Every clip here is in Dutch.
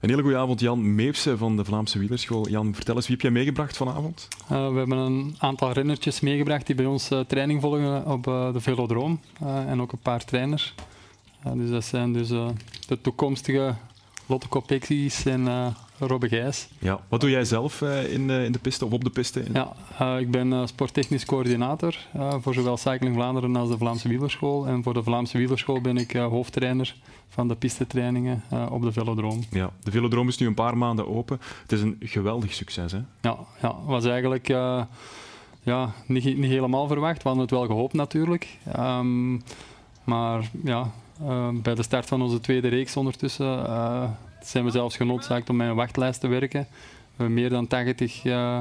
Een hele goede avond, Jan Meepse van de Vlaamse Wielerschool. Jan, vertel eens, wie heb jij meegebracht vanavond? Uh, we hebben een aantal rennertjes meegebracht die bij ons uh, training volgen op uh, de velodroom. en ook een paar trainers. dus dat zijn dus de toekomstige Lotte Kopeckis en Robbe Gijs. Ja. Wat doe jij zelf uh, in, de, in de piste of op de piste? Ja, uh, ik ben uh, sporttechnisch coördinator voor zowel Cycling Vlaanderen als de Vlaamse Wielerschool. En voor de Vlaamse Wielerschool ben ik hoofdtrainer van de pistetrainingen op de velodroom. Ja, de velodroom is nu een paar maanden open. Het is een geweldig succes, hè? Ja, ja was eigenlijk ja, niet, niet helemaal verwacht. We hadden het wel gehoopt natuurlijk. Um, maar ja, bij de start van onze tweede reeks ondertussen zijn we zelfs genoodzaakt om met een wachtlijst te werken. We hebben meer dan 80 uh,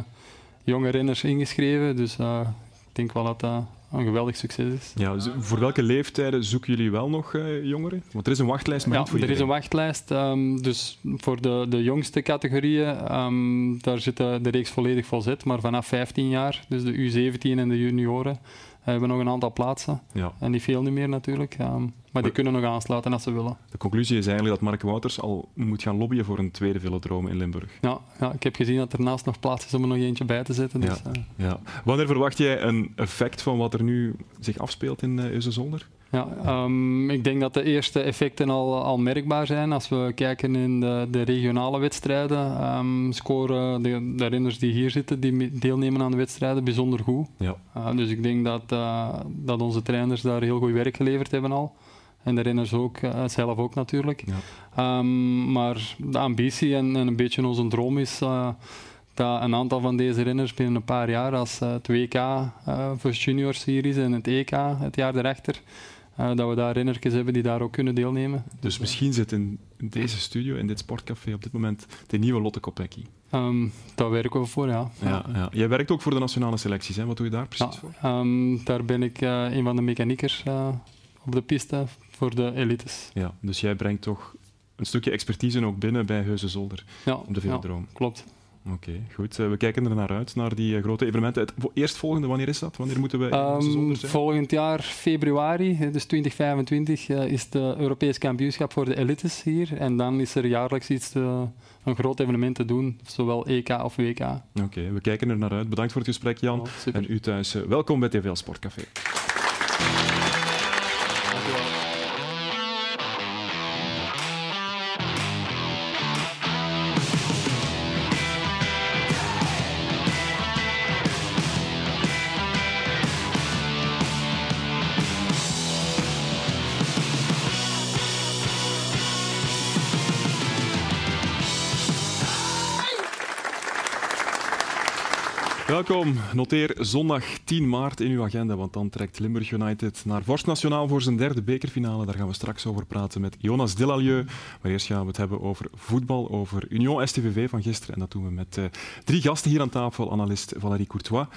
jonge renners ingeschreven, dus uh, ik denk wel dat dat een geweldig succes is. Ja, dus voor welke leeftijden zoeken jullie wel nog uh, jongeren? Want er is een wachtlijst, maar ja, niet voor er is een wachtlijst. Um, dus voor de, de jongste categorieën, um, daar zit de, de reeks volledig volzet. Maar vanaf 15 jaar, dus de U17 en de junioren, we hebben nog een aantal plaatsen. Ja. En niet veel niet meer natuurlijk. Um, maar die kunnen nog aansluiten als ze willen. De conclusie is eigenlijk dat Mark Wouters al moet gaan lobbyen voor een tweede velodrome in Limburg. Ja, ja, ik heb gezien dat er naast nog plaats is om er nog eentje bij te zetten. Dus, ja, uh. ja. Wanneer verwacht jij een effect van wat er nu zich afspeelt in uh, Zolder? Ja, um, ik denk dat de eerste effecten al, al merkbaar zijn. Als we kijken in de, de regionale wedstrijden, um, scoren de, de, renners die hier zitten, die deelnemen aan de wedstrijden, bijzonder goed. Ja. Uh, dus ik denk dat, uh, dat onze trainers daar heel goed werk geleverd hebben al. En de renners ook, uh, zelf ook natuurlijk. Ja. Um, maar de ambitie en, en, een beetje onze droom is dat een aantal van deze renners binnen een paar jaar, als het WK voor Junior Series en het EK het jaar erachter, uh, dat we daar rennertjes hebben die daar ook kunnen deelnemen. Dus misschien zit in deze studio, in dit sportcafé, op dit moment de nieuwe Lotte Kopecky. Um, daar werken we voor, ja. ja. Ja, Jij werkt ook voor de nationale selecties, hè? wat doe je daar precies voor? Um, daar ben ik uh, een van de mechaniekers uh, op de piste voor de elites. Ja, dus jij brengt toch een stukje expertise ook binnen bij Heuze Zolder ja, op de Velodroom. Ja, klopt. Oké, goed. Eh, we kijken er naar uit, naar die eh, grote evenementen. Het eerstvolgende, wanneer is dat? Wanneer moeten we um, Volgend jaar, februari, dus 2025, uh, is het Europees kampioenschap voor de elites hier. En dan is er jaarlijks iets te, een groot evenement te doen, zowel EK of WK. Oké, we kijken er naar uit. Bedankt voor het gesprek, Jan. Oh, en u thuis, welkom bij TVL Sportcafé. Welkom. Noteer zondag 10 maart in uw agenda, want dan trekt Limburg United naar Vorst Nationaal voor zijn derde bekerfinale. Daar gaan we straks over praten met Jonas Delalieu. Maar eerst gaan we het hebben over voetbal, over Union STVV van gisteren. En dat doen we met uh, drie gasten hier aan tafel. Analist Valérie Courtois,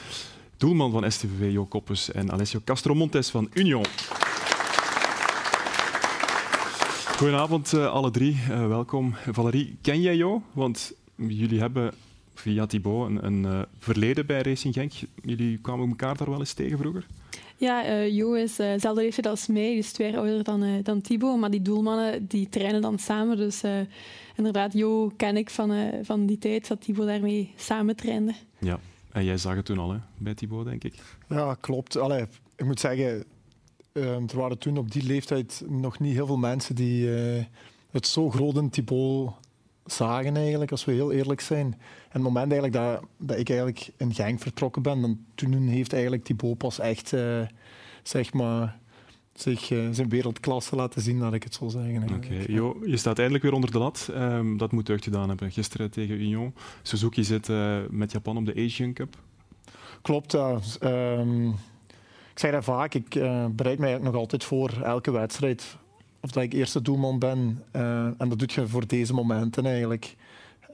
doelman van STVV Jo Koppes en Alessio Castromontes van Union. Goedenavond uh, alle drie, uh, welkom. Valerie, ken jij Jo? Want jullie hebben via Thibaut een, een uh, verleden bij Racing Genk. Jullie kwamen elkaar daar wel eens tegen vroeger? Ja, uh, Jo is uh, dezelfde leeftijd als mij, dus twee jaar ouder dan, uh, dan Thibaut. Maar die doelmannen die trainen dan samen. Dus inderdaad, Jo ken ik van, van die tijd dat Thibaut daarmee samen trainde. Ja, en jij zag het toen al hè, bij Thibaut, denk ik. Ja, klopt. Allee, ik moet zeggen, er waren toen op die leeftijd nog niet heel veel mensen die het zo groot in Thibaut zagen eigenlijk, als we heel eerlijk zijn. En het moment eigenlijk dat, dat ik eigenlijk in Genk vertrokken ben, dan, toen heeft eigenlijk Thibaut pas echt, uh, zeg maar, zich uh, zijn wereldklasse laten zien, laat ik het zo zeggen. Oké, okay. je staat eindelijk weer onder de lat. Um, dat moet deugd gedaan hebben. Gisteren tegen Union. Suzuki zit uh, met Japan op de Asian Cup. Klopt, ja. Um, ik zeg dat vaak, ik bereid mij nog altijd voor elke wedstrijd of dat ik eerste doelman ben. Uh, en dat doet je voor deze momenten eigenlijk.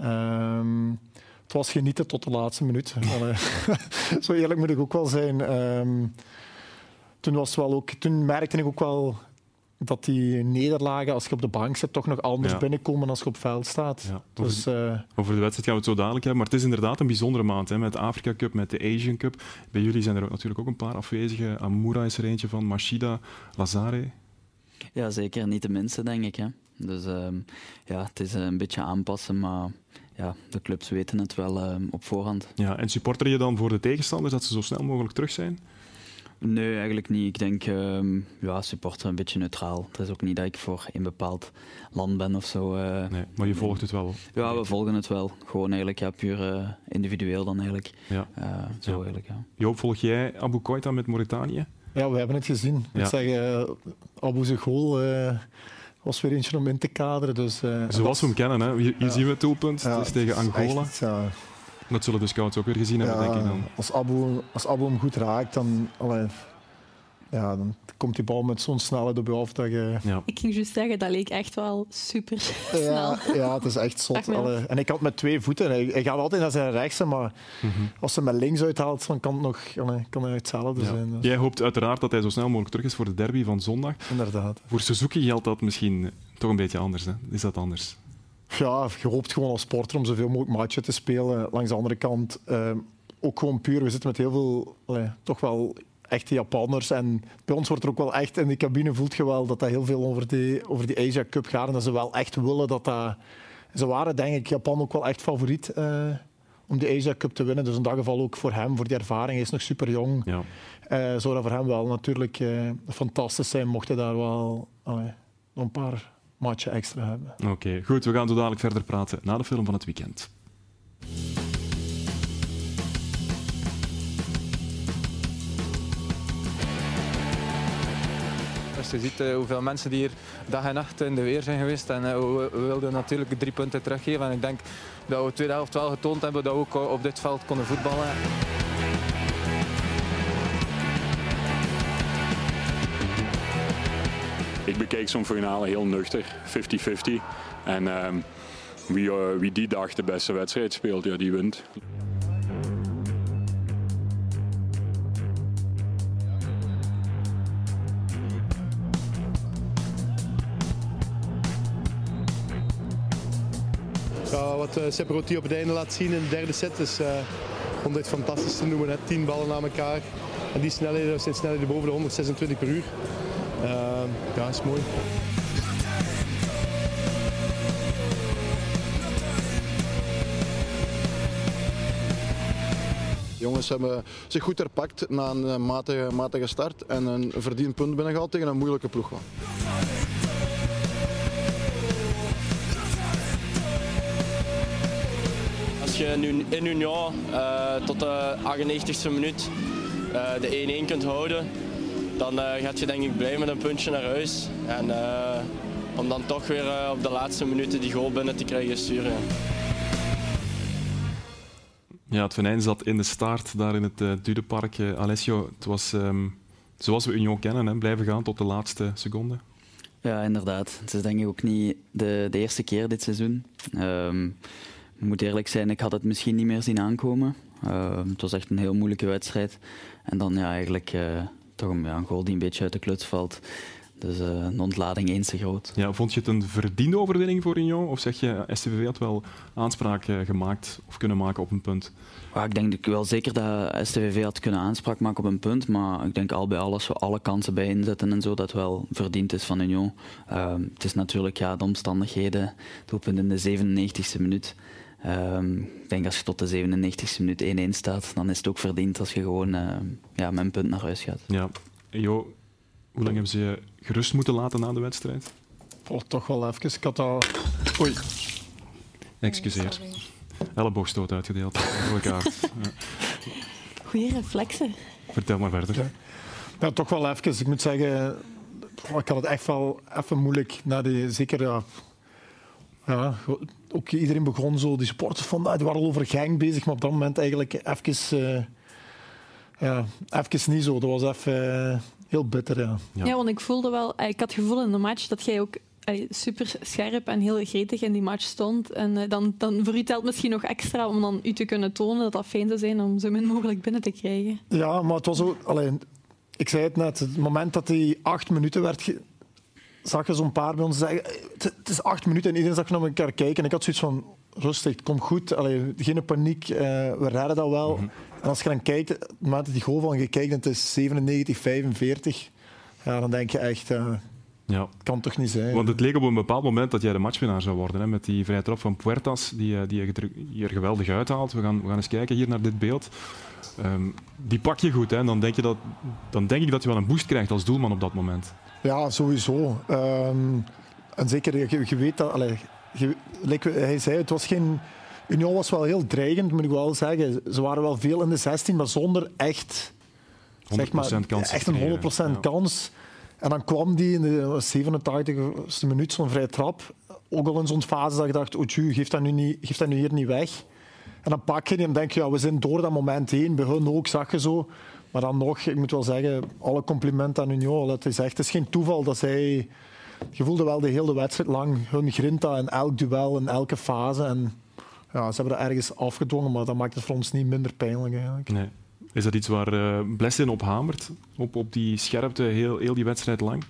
Um, het was genieten tot de laatste minuut. Zo eerlijk moet ik ook wel zijn. Um, toen, was wel ook, toen merkte ik ook wel dat die nederlagen, als je op de bank zit, toch nog anders ja. binnenkomen als je op veld staat. Ja. Dus, over, uh, over, de wedstrijd gaan we het zo dadelijk hebben. Maar het is inderdaad een bijzondere maand. Hè, met de Afrika Cup, met de Asian Cup. Bij jullie zijn er ook, natuurlijk ook een paar afwezigen. Amura is er eentje van, Mashida, Lazare. Ja, zeker. Niet de minste, denk ik. Hè. Dus ehm, ja, het is een beetje aanpassen, maar ja, de clubs weten het wel ehm, op voorhand. Ja, en supporter je dan voor de tegenstanders dat ze zo snel mogelijk terug zijn? Nee, eigenlijk niet. Ik denk, um, ja, supporter een beetje neutraal. Het is ook niet dat ik voor een bepaald land ben of zo. Uh, nee, maar je volgt het wel? Ja, we volgen het wel. Gewoon eigenlijk, ja, puur uh, individueel dan eigenlijk. Ja. Uh, zo ja. eigenlijk, ja. Joop, volg jij Abu Koita met Mauritanië? Ja, we hebben het gezien. Ja. Ik zeg, Abu zijn goal was weer eentje om in te kaderen. Dus, Zoals we hem kennen, hè. je zien het doelpunt. het is tegen Angola. Echt, dat zullen de scouts ook weer gezien hebben, denk ik dan. Als Abu, als Abu hem goed raakt, dan, allee, ja, dan komt die bal met zo'n snelheid op je af dat je... Ja. Ik ging juist zeggen, dat leek echt wel super snel. Ja, ja het is echt zot. Allee. En ik had met twee voeten. Hij, hij gaat altijd naar zijn rechtse, maar mm -hmm. als hij met links uithaalt, dan kan het nog kan hij hetzelfde ja. zijn. Dus. Jij hoopt uiteraard dat hij zo snel mogelijk terug is voor de derby van zondag. Inderdaad. Voor Suzuki geldt dat misschien toch een beetje anders. Hè? Is dat anders? Ja, je hoopt gewoon als sporter om zoveel mogelijk matchen te spelen. Langs de andere kant, uh, ook gewoon puur, we zitten met heel veel, allee, toch wel echte Japanners. En bij ons wordt er ook wel echt, in de cabine voelt je wel dat dat heel veel over die, over die Asia Cup gaat. En dat ze wel echt willen dat dat... Ze waren denk ik Japan ook wel echt favoriet uh, om de Asia Cup te winnen. Dus in dat geval ook voor hem, voor die ervaring. Hij is nog super jong. Ja. Uh, zou dat voor hem wel natuurlijk uh, fantastisch zijn mocht hij daar wel een paar matchen extra hebben. Oké, okay, goed. We gaan zo dadelijk verder praten na de film van het weekend. Je ziet uh, hoeveel mensen die hier dag en nacht in de weer zijn geweest. En uh, we, wilden natuurlijk drie punten teruggeven. En ik denk dat we de tweede helft wel getoond hebben dat we ook op dit veld konden voetballen. Ik bekeek zo'n finale heel nuchter, 50-50. En uh, wie, wie die dag de beste wedstrijd speelt, ja, die wint. Wat uh, op het einde laat zien in de derde set is uh, om dit fantastisch te noemen. Hè. Tien ballen na elkaar. En die snelheden zijn snelheden boven de 126 per uur. Uh, ja, is mooi. De jongens hebben zich goed herpakt na een matige, matige start en een verdiend punt binnengehaald tegen een moeilijke ploeg. Je nu in Union uh, tot de 98e minuut uh, de 1-1 kunt houden, dan uh, gaat je denk ik blij met een puntje naar huis. En uh, om dan toch weer uh, op de laatste minuten die goal binnen te krijgen sturen. Ja, het venijn zat in de start daar in het uh, Dudepark. Alessio, het was um, zoals we Union kennen, hè, blijven gaan tot de laatste seconde. Ja, inderdaad. Het is denk ik ook niet de, de eerste keer dit seizoen. Um, ik moet eerlijk zijn, ik had het misschien niet meer zien aankomen. Uh, het was echt een heel moeilijke wedstrijd. En dan ja, eigenlijk uh, toch een, ja, een goal die een beetje uit de kluts valt. Dus uh, een ontlading eens te groot. Ja, vond je het een verdiende overwinning voor Union? Of zeg je, STVV had wel aanspraak gemaakt of kunnen maken op een punt? Ja, ik denk wel zeker dat STVV had kunnen aanspraak maken op een punt. Maar ik denk al bij alles, we alle kansen bij inzetten en zo, dat wel verdiend is van Union. Uh, het is natuurlijk ja, de omstandigheden. Het in de 97e minuut. Um, ik denk als je tot de 97e minuut 1-1 staat, dan is het ook verdiend als je gewoon uh, ja, met een punt naar huis gaat. Ja. Jo, hoe lang hebben ze je gerust moeten laten na de wedstrijd? Oh, toch wel even. Ik had al... Oei. Excuseer. Elleboogstoot uitgedeeld elkaar. ja. Goeie reflexen. Vertel maar verder. Ja. ja. toch wel even. Ik moet zeggen, ik had het echt wel even moeilijk. Na die, zeker ja, ja, ook iedereen begon zo, die supporters van, die waren over gang bezig, maar op dat moment eigenlijk even, uh, ja, even niet zo. Dat was even uh, heel bitter. Ja. ja. Ja. want ik voelde wel, ik had het gevoel in de match dat jij ook super scherp en heel gretig in die match stond. En uh, dan, dan voor u telt misschien nog extra om dan u te kunnen tonen dat dat fijn zou zijn om zo min mogelijk binnen te krijgen. Ja, maar het was ook, alleen, ik zei het net, het moment dat die acht minuten werd zag je zo'n paar bij ons zeggen: Het is acht minuten en iedereen zag naar elkaar kijken. En ik had zoiets van: rustig, het komt goed. Allee, geen paniek, uh, we redden dat wel. Mm -hmm. En als je dan kijkt, het moment dat die goal van je kijkt en het is 97, 45, ja, dan denk je echt: uh, Ja. Kan toch niet zijn. Want het leek op een bepaald moment dat jij de matchwinnaar zou worden. Hè, met die vrije trap van Puertas, die, eh, die je hier geweldig uithaalt. We gaan, we gaan eens kijken hier naar dit beeld. Um, die pak je goed. Hè, en dan, denk je dat, dan denk ik dat je wel een boost krijgt als doelman op dat moment. Ja, sowieso. Um, en zeker, je, je weet dat... Allez, je, like hij zei, het was geen... Union was wel heel dreigend, moet ik wel zeggen. Ze waren wel veel in de 16, maar zonder echt... Zeg maar, kans echt een 100% kans. En dan kwam die in de 87e minuut, zo'n vrije trap. Ook al in zo'n fase dat je dacht, oh tju, geef dat, nu niet, geef dat nu hier niet weg. En dan pak je die en denk je, ja, we zijn door dat moment heen. Bij hun ook, zag je zo. Maar dan nog, ik moet wel zeggen, alle complimenten aan Union. Het is echt het is geen toeval dat zij... Je voelde wel de hele wedstrijd lang hun grinta in elk duel, in elke fase. En ja, ze hebben dat ergens afgedwongen, maar dat maakt het voor ons niet minder pijnlijk eigenlijk. Nee. Is dat iets waar uh, Blessin op hamert? Op, op die scherpte heel, heel die wedstrijd lang?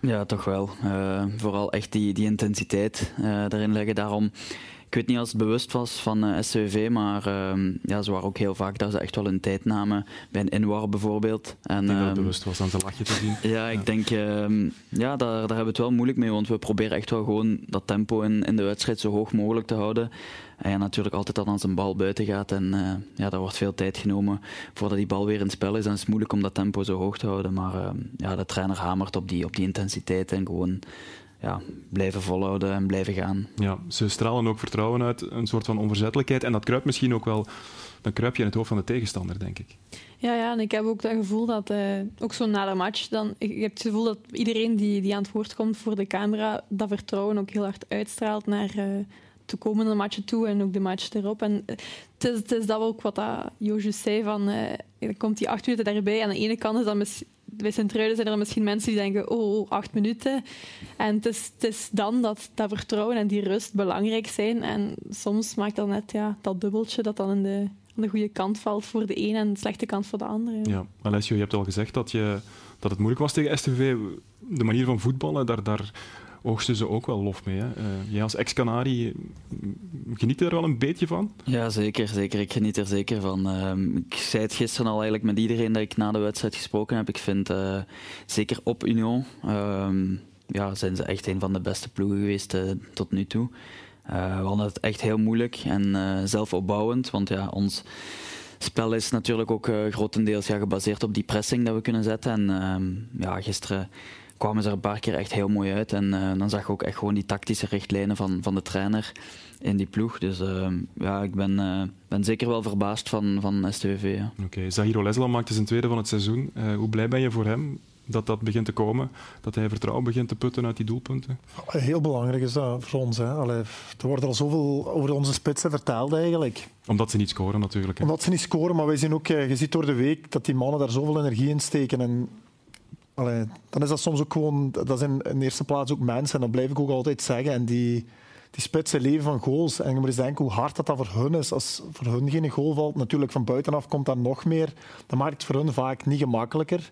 Ja, toch wel. Uh, vooral echt die, die intensiteit uh, erin leggen. Daarom ik weet niet als het bewust was van eh, SCV, maar uh, ja, ze waren ook heel vaak dat ze echt wel hun tijd namen. Bij een inwar bijvoorbeeld. En, ik denk dat het ehm, bewust was aan zijn lachje te zien. Ja, ik denk, uh, ja, daar, daar hebben we het wel moeilijk mee, want we proberen echt wel gewoon dat tempo in, in de wedstrijd zo hoog mogelijk te houden. En ja, natuurlijk altijd dan als een bal buiten gaat en uh, ja, daar wordt veel tijd genomen voordat die bal weer in spel is. En het is moeilijk om dat tempo zo hoog te houden. Maar uh, ja, de trainer hamert op die, op die intensiteit en gewoon ja, blijven volhouden en blijven gaan. Ja, ze stralen ook vertrouwen uit, een soort van onverzettelijkheid. En dat kruipt misschien ook wel, dan kruip je in het hoofd van de tegenstander, denk ik. Ja, ja en ik heb ook dat gevoel dat, uh, ook zo na de match, dan, ik heb het gevoel dat iedereen die, die aan het woord komt voor de camera, dat vertrouwen ook heel hard uitstraalt naar uh, de komende matchen toe en ook de match erop. En uh, het, is, het is dat ook wat dat zei, van, dan komt die acht minuten daarbij. Aan de ene kant is dat misschien bij Sint-Truiden zijn er misschien mensen die denken, oh, acht minuten. En het is, het is dan dat dat vertrouwen en die rust belangrijk zijn. En soms maakt dat net ja, dat dubbeltje dat dan in de, aan de goede kant valt voor de een en de slechte kant voor de andere. Ja, Alessio, je hebt al gezegd dat, je, dat het moeilijk was tegen STV. De manier van voetballen, daar, daar oogsten ze ook wel lof mee. Hè? Uh, jij als ex-Canari, geniet er wel een beetje van? Ja, zeker. zeker. Ik geniet er zeker van. Uh, ik zei het gisteren al eigenlijk met iedereen dat ik na de wedstrijd gesproken heb. Ik vind, uh, zeker op Union, ehm, ja, zijn ze echt een van de beste ploegen geweest eh, tot nu toe. we hadden het echt heel moeilijk en zelfopbouwend, want ja, ons spel is natuurlijk ook grotendeels ja, gebaseerd op die pressing dat we kunnen zetten. En ehm, ja, gisteren kwamen ze er een paar keer echt heel mooi uit. En uh, dan zag je ook echt gewoon die tactische richtlijnen van, van de trainer in die ploeg. Dus uh, ja, ik ben, uh, ben zeker wel verbaasd van, van STVV. Ja. Oké, okay. Zahiro Lesla maakte zijn tweede van het seizoen. hoe blij ben je voor hem dat dat begint te komen? Dat hij vertrouwen begint te putten uit die doelpunten? Heel belangrijk is dat voor ons. Hè. Allee, er wordt al zoveel over onze spitsen verteld eigenlijk. Omdat ze niet scoren natuurlijk. Hè. Omdat ze niet scoren, maar wij zien ook, je ziet door de week dat die mannen daar zoveel energie in steken. En Allee, dan is dat soms ook gewoon, dat zijn in eerste plaats ook mensen, en dat blijf ik ook altijd zeggen. En die, die spitsen leven van goals. En je moet eens denken hoe hard dat, dat voor hun is. Als voor hun geen goal valt, natuurlijk van buitenaf komt dat nog meer. Dat maakt het voor hun vaak niet gemakkelijker.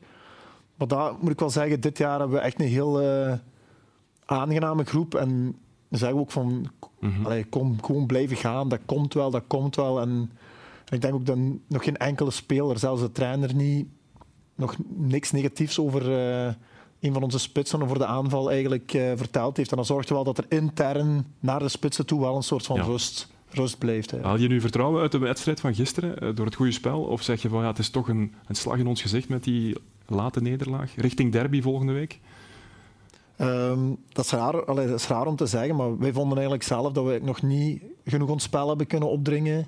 Maar daar moet ik wel zeggen, dit jaar hebben we echt een heel uh, aangename groep. En dan zeggen we ook van, mm allee, kom, gewoon blijven gaan. Dat komt wel, dat komt wel. En, en ik denk ook dat nog geen enkele speler, zelfs de trainer niet nog niks negatiefs over uh, een van onze spitsen over de aanval eigenlijk uh, verteld heeft. En dan zorgt wel dat er intern naar de spitsen toe wel een soort van rust, rust blijft. Haal je nu vertrouwen uit de wedstrijd van gisteren uh, door het goede spel? Of zeg je van ja, het is toch een, een slag in ons gezicht met die late nederlaag richting derby volgende week? Um, dat, is raar, allee, dat is raar om te zeggen, maar wij vonden eigenlijk zelf dat we nog niet genoeg ons spel hebben kunnen opdringen Ehm,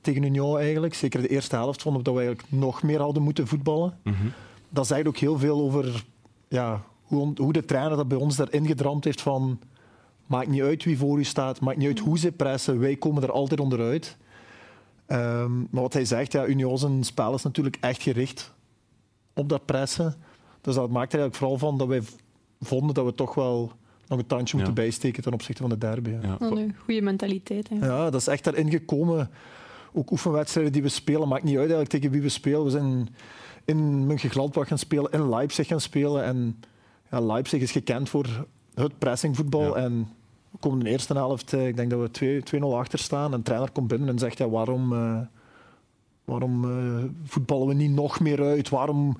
tegen Union eigenlijk. Zeker de eerste helft vonden we dat we eigenlijk nog meer hadden moeten voetballen. Mm -hmm. Dat zegt ook heel veel over ja, hoe, hoe, de trainer dat bij ons daarin gedramd heeft van maakt niet uit wie voor u staat, maakt niet uit hoe ze pressen, wij komen er altijd onderuit. Um, maar wat hij zegt, ja, Union zijn spel is natuurlijk echt gericht op dat pressen. Dus dat maakt er eigenlijk vooral van dat wij vonden dat we toch wel nog een tandje moeten bijsteken ten opzichte van de derby. Ja. een goede mentaliteit. Hè. Ja, dat is echt daarin gekomen. Ook oefenwedstrijden die we spelen, maakt niet uit eigenlijk tegen wie we spelen. We zijn in München-Gladbach gaan spelen, in Leipzig gaan spelen. En ja, Leipzig is gekend voor het pressingvoetbal. En we komen in de eerste helft, eh, ik denk dat we 2-0 achter staan. En de trainer komt binnen en zegt, ja, waarom, uh, waarom uh, voetballen we niet nog meer uit? Waarom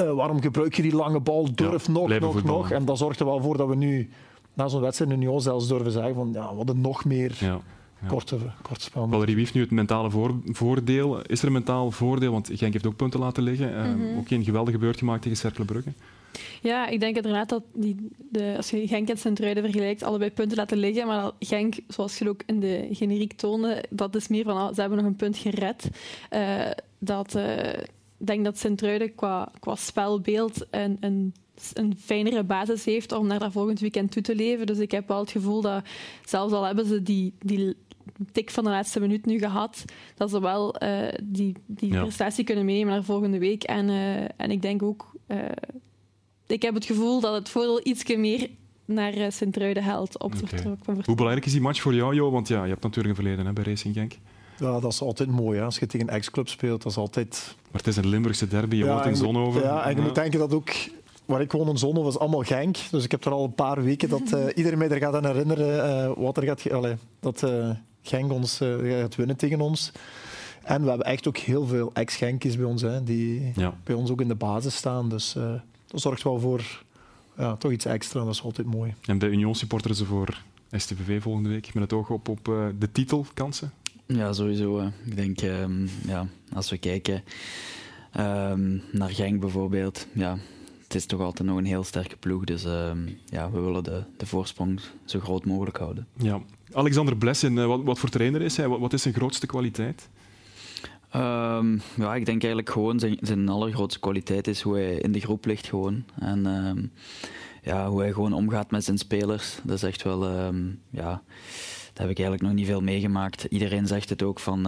uh, waarom gebruik je die lange bal? Durf nog, nog, voetballen. nog. En dat zorgt er wel voor dat we nu na zo'n wedstrijd in Union zelfs durven zeggen van ja, we hadden nog meer ja. Ja. Korte, korte spel. Valerie heeft nu het mentale voor, voordeel. Is er een mentaal voordeel? Want Genk heeft ook punten laten liggen. Mm -hmm. Ook geen geweldige beurt gemaakt tegen Cercle Brugge. Ja, ik denk inderdaad dat die, de, als je Genk en Sint-Truiden vergelijkt, allebei punten laten liggen. Maar Genk, zoals je ook in de generiek toonde, dat is meer van oh, ze hebben nog een punt gered. Uh, dat, uh, ik denk dat Sint-Truiden qua, qua spelbeeld een, een, een fijnere basis heeft om naar dat volgend weekend toe te leven. Dus ik heb wel het gevoel dat, zelfs al hebben ze die, die tik van de laatste minuut nu gehad, dat ze wel uh, die, die ja. prestatie kunnen meenemen naar volgende week. En, en ik denk ook ik heb het gevoel dat het voordeel iets meer naar Sint-Truiden helpt op okay. Hoe belangrijk is die match voor jou, Jo? Want ja, je hebt natuurlijk een verleden hè, bij Racing Genk. Ja, dat is altijd mooi. Hè. Als je tegen een ex-club speelt, dat is altijd... Maar het is een Limburgse derby, je ja, hoort in Zonhoven. Ja, en je moet denken dat ook... Waar ik woon in Zonhoven was allemaal Genk. Dus ik heb er al een paar weken dat uh, iedereen mij er gaat aan herinneren uh, wat er gaat... Allee, dat uh, Genk ons gaat winnen tegen ons. En we hebben echt ook heel veel ex-Genkjes bij ons, hè, die ja. bij ons ook in de basis staan. Dus dat zorgt wel voor ja, toch iets extra. Dat is altijd mooi. En de Union supporters voor STVV volgende week met het oog op, op uh, de titelkansen? Ja, sowieso. Uh. Ik denk, um, ja, als we kijken um, naar Genk bijvoorbeeld, ja, het is toch altijd nog een heel sterke ploeg. Dus um, ja, we willen de, de voorsprong zo groot mogelijk houden. Ja. Alexander Blessen, uh, wat, wat voor trainer is hij? Wat, wat is zijn grootste kwaliteit? Um, ja, ik denk eigenlijk gewoon zijn, zijn allergrootste kwaliteit is hoe hij in de groep ligt gewoon. En um, ja, hoe hij gewoon omgaat met zijn spelers. Dat is echt wel, um, ja, heb ik eigenlijk nog niet veel meegemaakt. Iedereen zegt het ook van,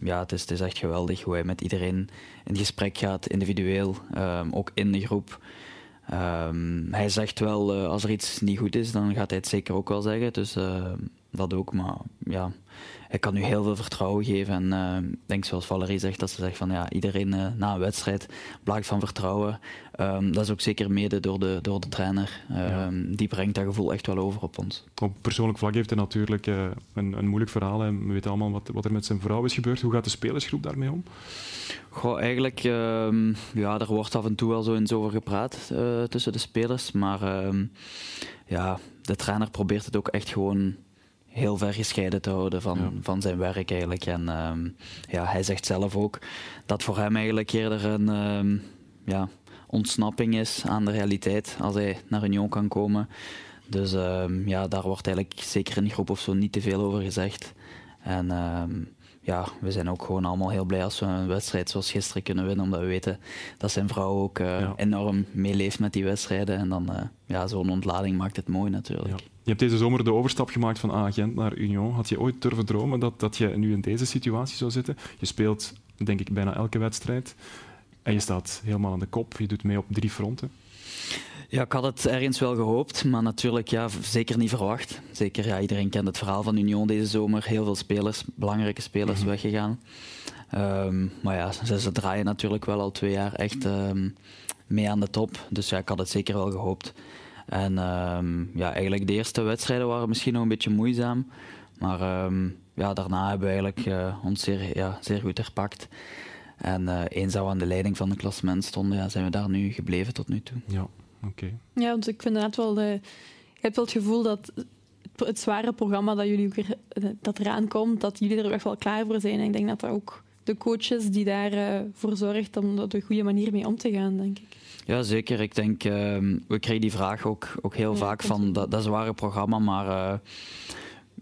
ja, het is, het is echt geweldig hoe hij met iedereen in gesprek gaat, individueel, ook in de groep. hij zegt wel, uh, als er iets niet goed is, dan gaat hij het zeker ook wel zeggen. Dus dat ook, maar ja ik kan nu heel veel vertrouwen geven. En uh, ik denk zoals Valerie zegt, dat ze zegt van ja, iedereen uh, na een wedstrijd blijkt van vertrouwen. Um, dat is ook zeker mede door de, door de trainer. Um, ja. Die brengt dat gevoel echt wel over op ons. Op persoonlijk vlak heeft hij natuurlijk uh, een, een moeilijk verhaal. En we weten allemaal wat, wat er met zijn vrouw is gebeurd. Hoe gaat de spelersgroep daarmee om? Goh, eigenlijk, um, ja, er wordt af en toe wel zo eens over gepraat tussen de spelers. Maar ja, de trainer probeert het ook echt gewoon heel ver gescheiden te houden van, van zijn werk eigenlijk. En um, ja, hij zegt zelf ook dat voor hem eigenlijk eerder een um, ja, ontsnapping is aan de realiteit als hij naar Union kan komen. Dus um, ja, daar wordt eigenlijk zeker in die groep of zo niet te veel over gezegd. En ja, we zijn ook gewoon allemaal heel blij als we een wedstrijd zoals gisteren kunnen winnen, omdat we weten dat zijn vrouw ook uh, ja. enorm meeleeft met die wedstrijden. En dan uh, ja, zo'n ontlading maakt het mooi natuurlijk. Ja. Je hebt deze zomer de overstap gemaakt van Agent naar Union. Had je ooit durven dromen dat, dat je nu in deze situatie zou zitten? Je speelt, denk ik, bijna elke wedstrijd. En je staat helemaal aan de kop. Je doet mee op drie fronten. Ja, ik had het ergens wel gehoopt, maar natuurlijk ja, zeker niet verwacht. Zeker, ja, iedereen kent het verhaal van Union deze zomer. Heel veel spelers, belangrijke spelers, mm-hmm. weggegaan. Um, maar ja, ze, ze, draaien natuurlijk wel al twee jaar echt um, mee aan de top. Dus ja, ik had het zeker wel gehoopt. En um, ja, eigenlijk de eerste wedstrijden waren misschien nog een beetje moeizaam. Maar ja, daarna hebben we eigenlijk uh, ons zeer, ja, zeer goed herpakt. En uh, eens dat we aan de leiding van het klassement stonden, ja, zijn we daar nu gebleven tot nu toe. Ja, oké. Ja, want ik vind het wel... De, ik heb wel het gevoel dat het zware programma dat, jullie weer, dat eraan komt, dat jullie er echt wel klaar voor zijn. En ik denk dat dat ook de coaches die daarvoor uh, zorgt om er op een goede manier mee om te gaan, denk ik. Ja, zeker. Ik denk, uh, we krijgen die vraag ook, ook heel ja, vaak van dat, dat zware programma, maar uh,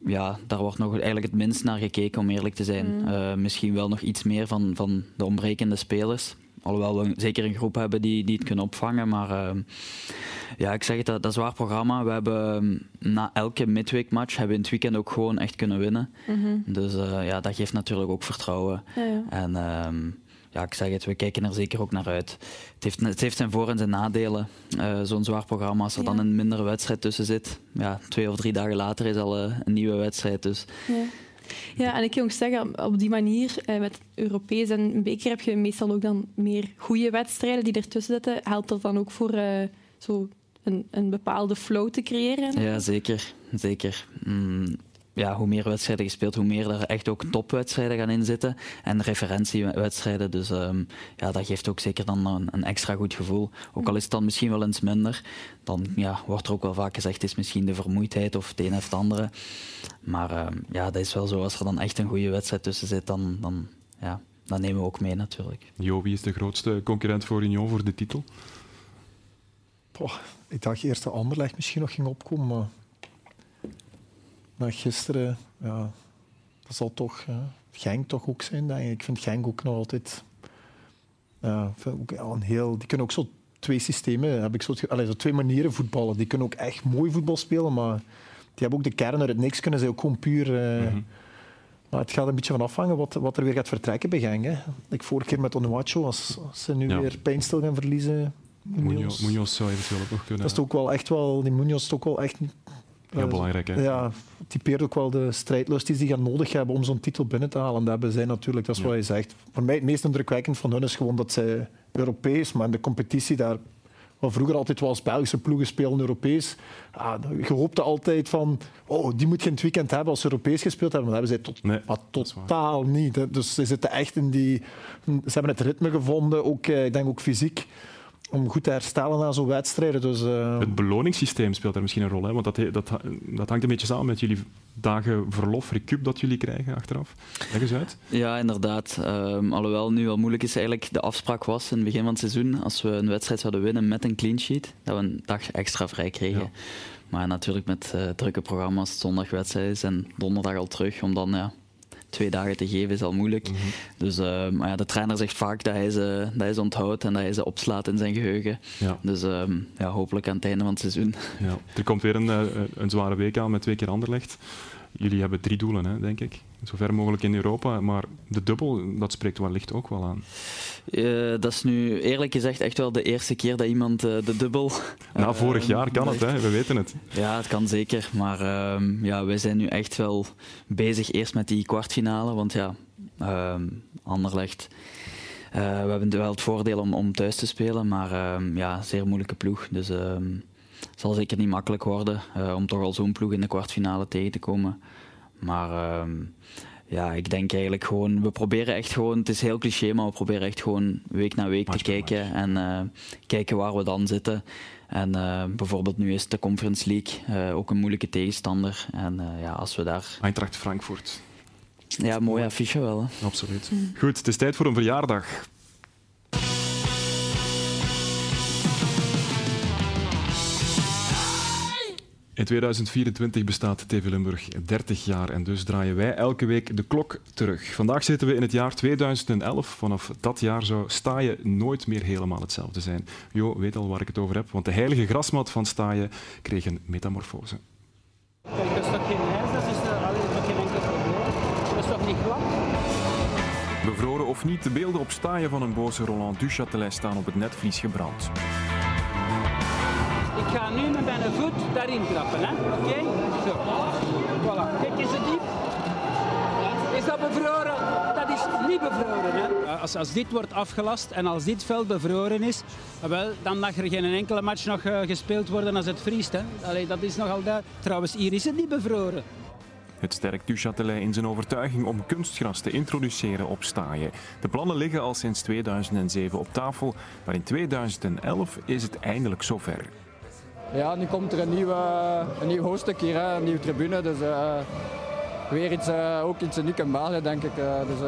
ja, daar wordt nog eigenlijk het minst naar gekeken, om eerlijk te zijn. Mm. Uh, misschien wel nog iets meer van, van de ontbrekende spelers. Alhoewel we zeker een groep hebben die, die het kunnen opvangen. Maar uh, ja, ik zeg het, dat, dat zwaar programma. We hebben ehm, na elke midweekmatch hebben we in het weekend ook gewoon echt kunnen winnen. Mm -hmm. Dus uh, ja, dat geeft natuurlijk ook vertrouwen. Ja, ja. En uh, ja, ik zeg het, we kijken er zeker ook naar uit. Het heeft, het heeft zijn voor- en zijn nadelen. Uh, Zo'n zwaar programma, als er ja. dan een mindere wedstrijd tussen zit. Ja, twee of drie dagen later is al uh, een nieuwe wedstrijd. Dus. Ja. En ik kan ook zeggen, op die manier, eh, met Europees en beker heb je meestal ook dan meer goede wedstrijden die ertussen zitten. Helpt dat dan ook voor uh, zo een, een bepaalde flow te creëren? Ja, zeker. zeker. Mm, ja, hoe meer wedstrijden je speelt, hoe meer er echt ook topwedstrijden gaan inzitten en referentiewedstrijden. Dus ehm, ja, dat geeft ook zeker dan een, een, extra goed gevoel. Ook al is het dan misschien wel eens minder, dan ja, wordt er ook wel vaak gezegd, het is misschien de vermoeidheid of het een of het andere. Maar ehm, ja, dat is wel zo, als er dan echt een goede wedstrijd tussen zit, dan, dan, ja, dan nemen we ook mee natuurlijk. Jo, wie is de grootste concurrent voor Union voor de titel? ik dacht eerst dat Anderlecht misschien nog ging opkomen, maar na gisteren, ja, dat zal toch Genk toch ook zijn. Denk ik. ik vind Genk ook nog altijd ook een heel. Die kunnen ook zo twee systemen, heb ik zo, allez, zo twee manieren voetballen. Die kunnen ook echt mooi voetbal spelen, maar die hebben ook de kern uit het niks. Kunnen ze ook gewoon puur. Uh, Maar het gaat een beetje van afhangen wat, wat er weer gaat vertrekken bij Genk. Hè. Ik vorige keer met Onuachu, als, als ze nu weer pijnstil gaan verliezen. Munoz. Munoz zou eventueel ook nog kunnen. Dat is ook wel echt wel, die Munoz is ook wel echt Heel belangrijk, hè? Ja, typeert ook wel de strijdlust die ze gaan nodig hebben om zo'n titel binnen te halen. Dat hebben zij natuurlijk, dat is wat je zegt. Voor mij het meest indrukwekkend van hun is gewoon dat zij Europees, maar in de competitie daar wat vroeger altijd was, Belgische ploegen spelen Europees. Ah, je hoopte altijd van, oh, die moet je in het weekend hebben als ze Europees gespeeld hebben. Maar dat hebben zij tot, nee, maar totaal niet. Dus ze zitten echt in die... Ze hebben het ritme gevonden, ook, eh, ik denk ook fysiek om goed te herstellen na zo'n wedstrijden. Dus, uh... Het beloningssysteem speelt daar misschien een rol, hè? want dat, dat, dat hangt een beetje samen met jullie dagen verlof, recup dat jullie krijgen achteraf. Leg eens uit. Ja, inderdaad. Um, alhoewel nu wel moeilijk is, eigenlijk de afspraak was in het begin van het seizoen, als we een wedstrijd zouden winnen met een clean sheet, dat we een dag extra vrij kregen. Maar natuurlijk met uh, drukke programma's, zondagwedstrijd is en donderdag al terug, om dan ja, twee dagen te geven is al moeilijk. Mhm. Dus uh, maar ja, de trainer zegt vaak dat hij, ze, dat hij ze onthoudt en dat hij ze opslaat in zijn geheugen. Ja. Dus uh, ja, hopelijk aan het einde van het seizoen. Ja. Er komt weer een, eh, een zware week aan met twee keer Anderlecht. Jullie hebben drie doelen, hè, denk ik. Zo ver mogelijk in Europa. Maar de dubbel, dat spreekt wellicht ook wel aan. Uh, dat is nu eerlijk gezegd echt wel de eerste keer dat iemand uh, de dubbel. Na vorig uh, jaar kan het, hè? we weten het. Ja, het kan zeker. Maar ehm, ja, wij zijn nu echt wel bezig eerst met die kwartfinale. Want ja, ehm, Anderlecht. we hebben wel het voordeel om, om thuis te spelen, maar ehm, ja, zeer moeilijke ploeg. Dus het zal zeker niet makkelijk worden om toch al zo'n ploeg in de kwartfinale tegen te komen. Maar um, ja, ik denk eigenlijk gewoon, we proberen echt gewoon, het is heel cliché, maar we proberen echt gewoon week na week te kijken en uh, kijken waar we dan zitten. En uh, bijvoorbeeld nu is de Conference League uh, ook een moeilijke tegenstander. En ja, als we daar... Eintracht Frankfurt. Ja, mooi affiche wel. Hè. Absoluut. Goed, het is tijd voor een verjaardag. In 2024 bestaat TV Limburg 30 jaar en dus draaien wij elke week de klok terug. Vandaag zitten we in het jaar 2011. Vanaf dat jaar zou Staaien nooit meer helemaal hetzelfde zijn. Jo weet al waar ik het over heb, want de heilige grasmat van Staaien kreeg een metamorfose. Kijk, dat is toch geen ijs, dat is uh, alleen geen enkel probleem. Dat is toch niet glad? Bevroren of niet, de beelden op Staaien van een boze Roland Duchatelet staan op het netvlies gebrand. Ik ga nu met mijn voet daarin trappen, hè? Oké? Okay? Zo. Voilà. Kijk, is het diep? Is dat bevroren? Dat is niet bevroren, hè? Als, als dit wordt afgelast en als dit veld bevroren is, wel, dan mag er geen enkele match nog uh, gespeeld worden als het vriest, hè? Allee, dat is nogal daar. Trouwens, hier is het niet bevroren. Het sterkt Duchatelet in zijn overtuiging om kunstgras te introduceren op Staaien. De plannen liggen al sinds 2007 op tafel, maar in 2011 is het eindelijk zover. Ja, nu komt er een, nieuwe, een nieuw hoofdstuk hier, een nieuwe tribune. Dus uh, weer iets, uh, ook iets uniek in België, denk ik. Dus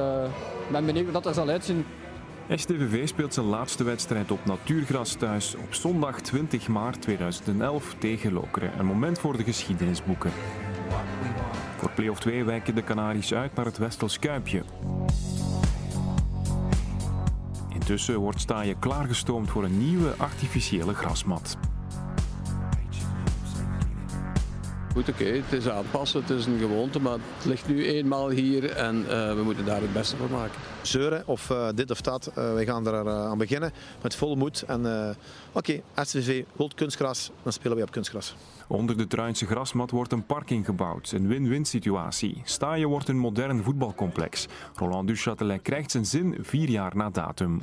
ik ben benieuwd hoe dat er zal uitzien. STVV speelt zijn laatste wedstrijd op natuurgras thuis op zondag 20 maart 2011 tegen Lokeren. Een moment voor de geschiedenisboeken. Voor play-off 2 wijken de Canaries uit naar het Westels Kuipje. Intussen wordt Staaien klaargestoomd voor een nieuwe artificiële grasmat. Goed, oké, het is aanpassen, het is een gewoonte, maar het ligt nu eenmaal hier en uh, we moeten daar het beste van maken. Zeuren of uh, dit of dat, uh, wij gaan er aan beginnen met vol moed. En oké, okay, SVV wilt kunstgras, dan spelen wij op kunstgras. Onder de Truinse grasmat wordt een parking gebouwd. Een win-win situatie. Staaien wordt een modern voetbalcomplex. Roland Duchatelet krijgt zijn zin vier jaar na datum.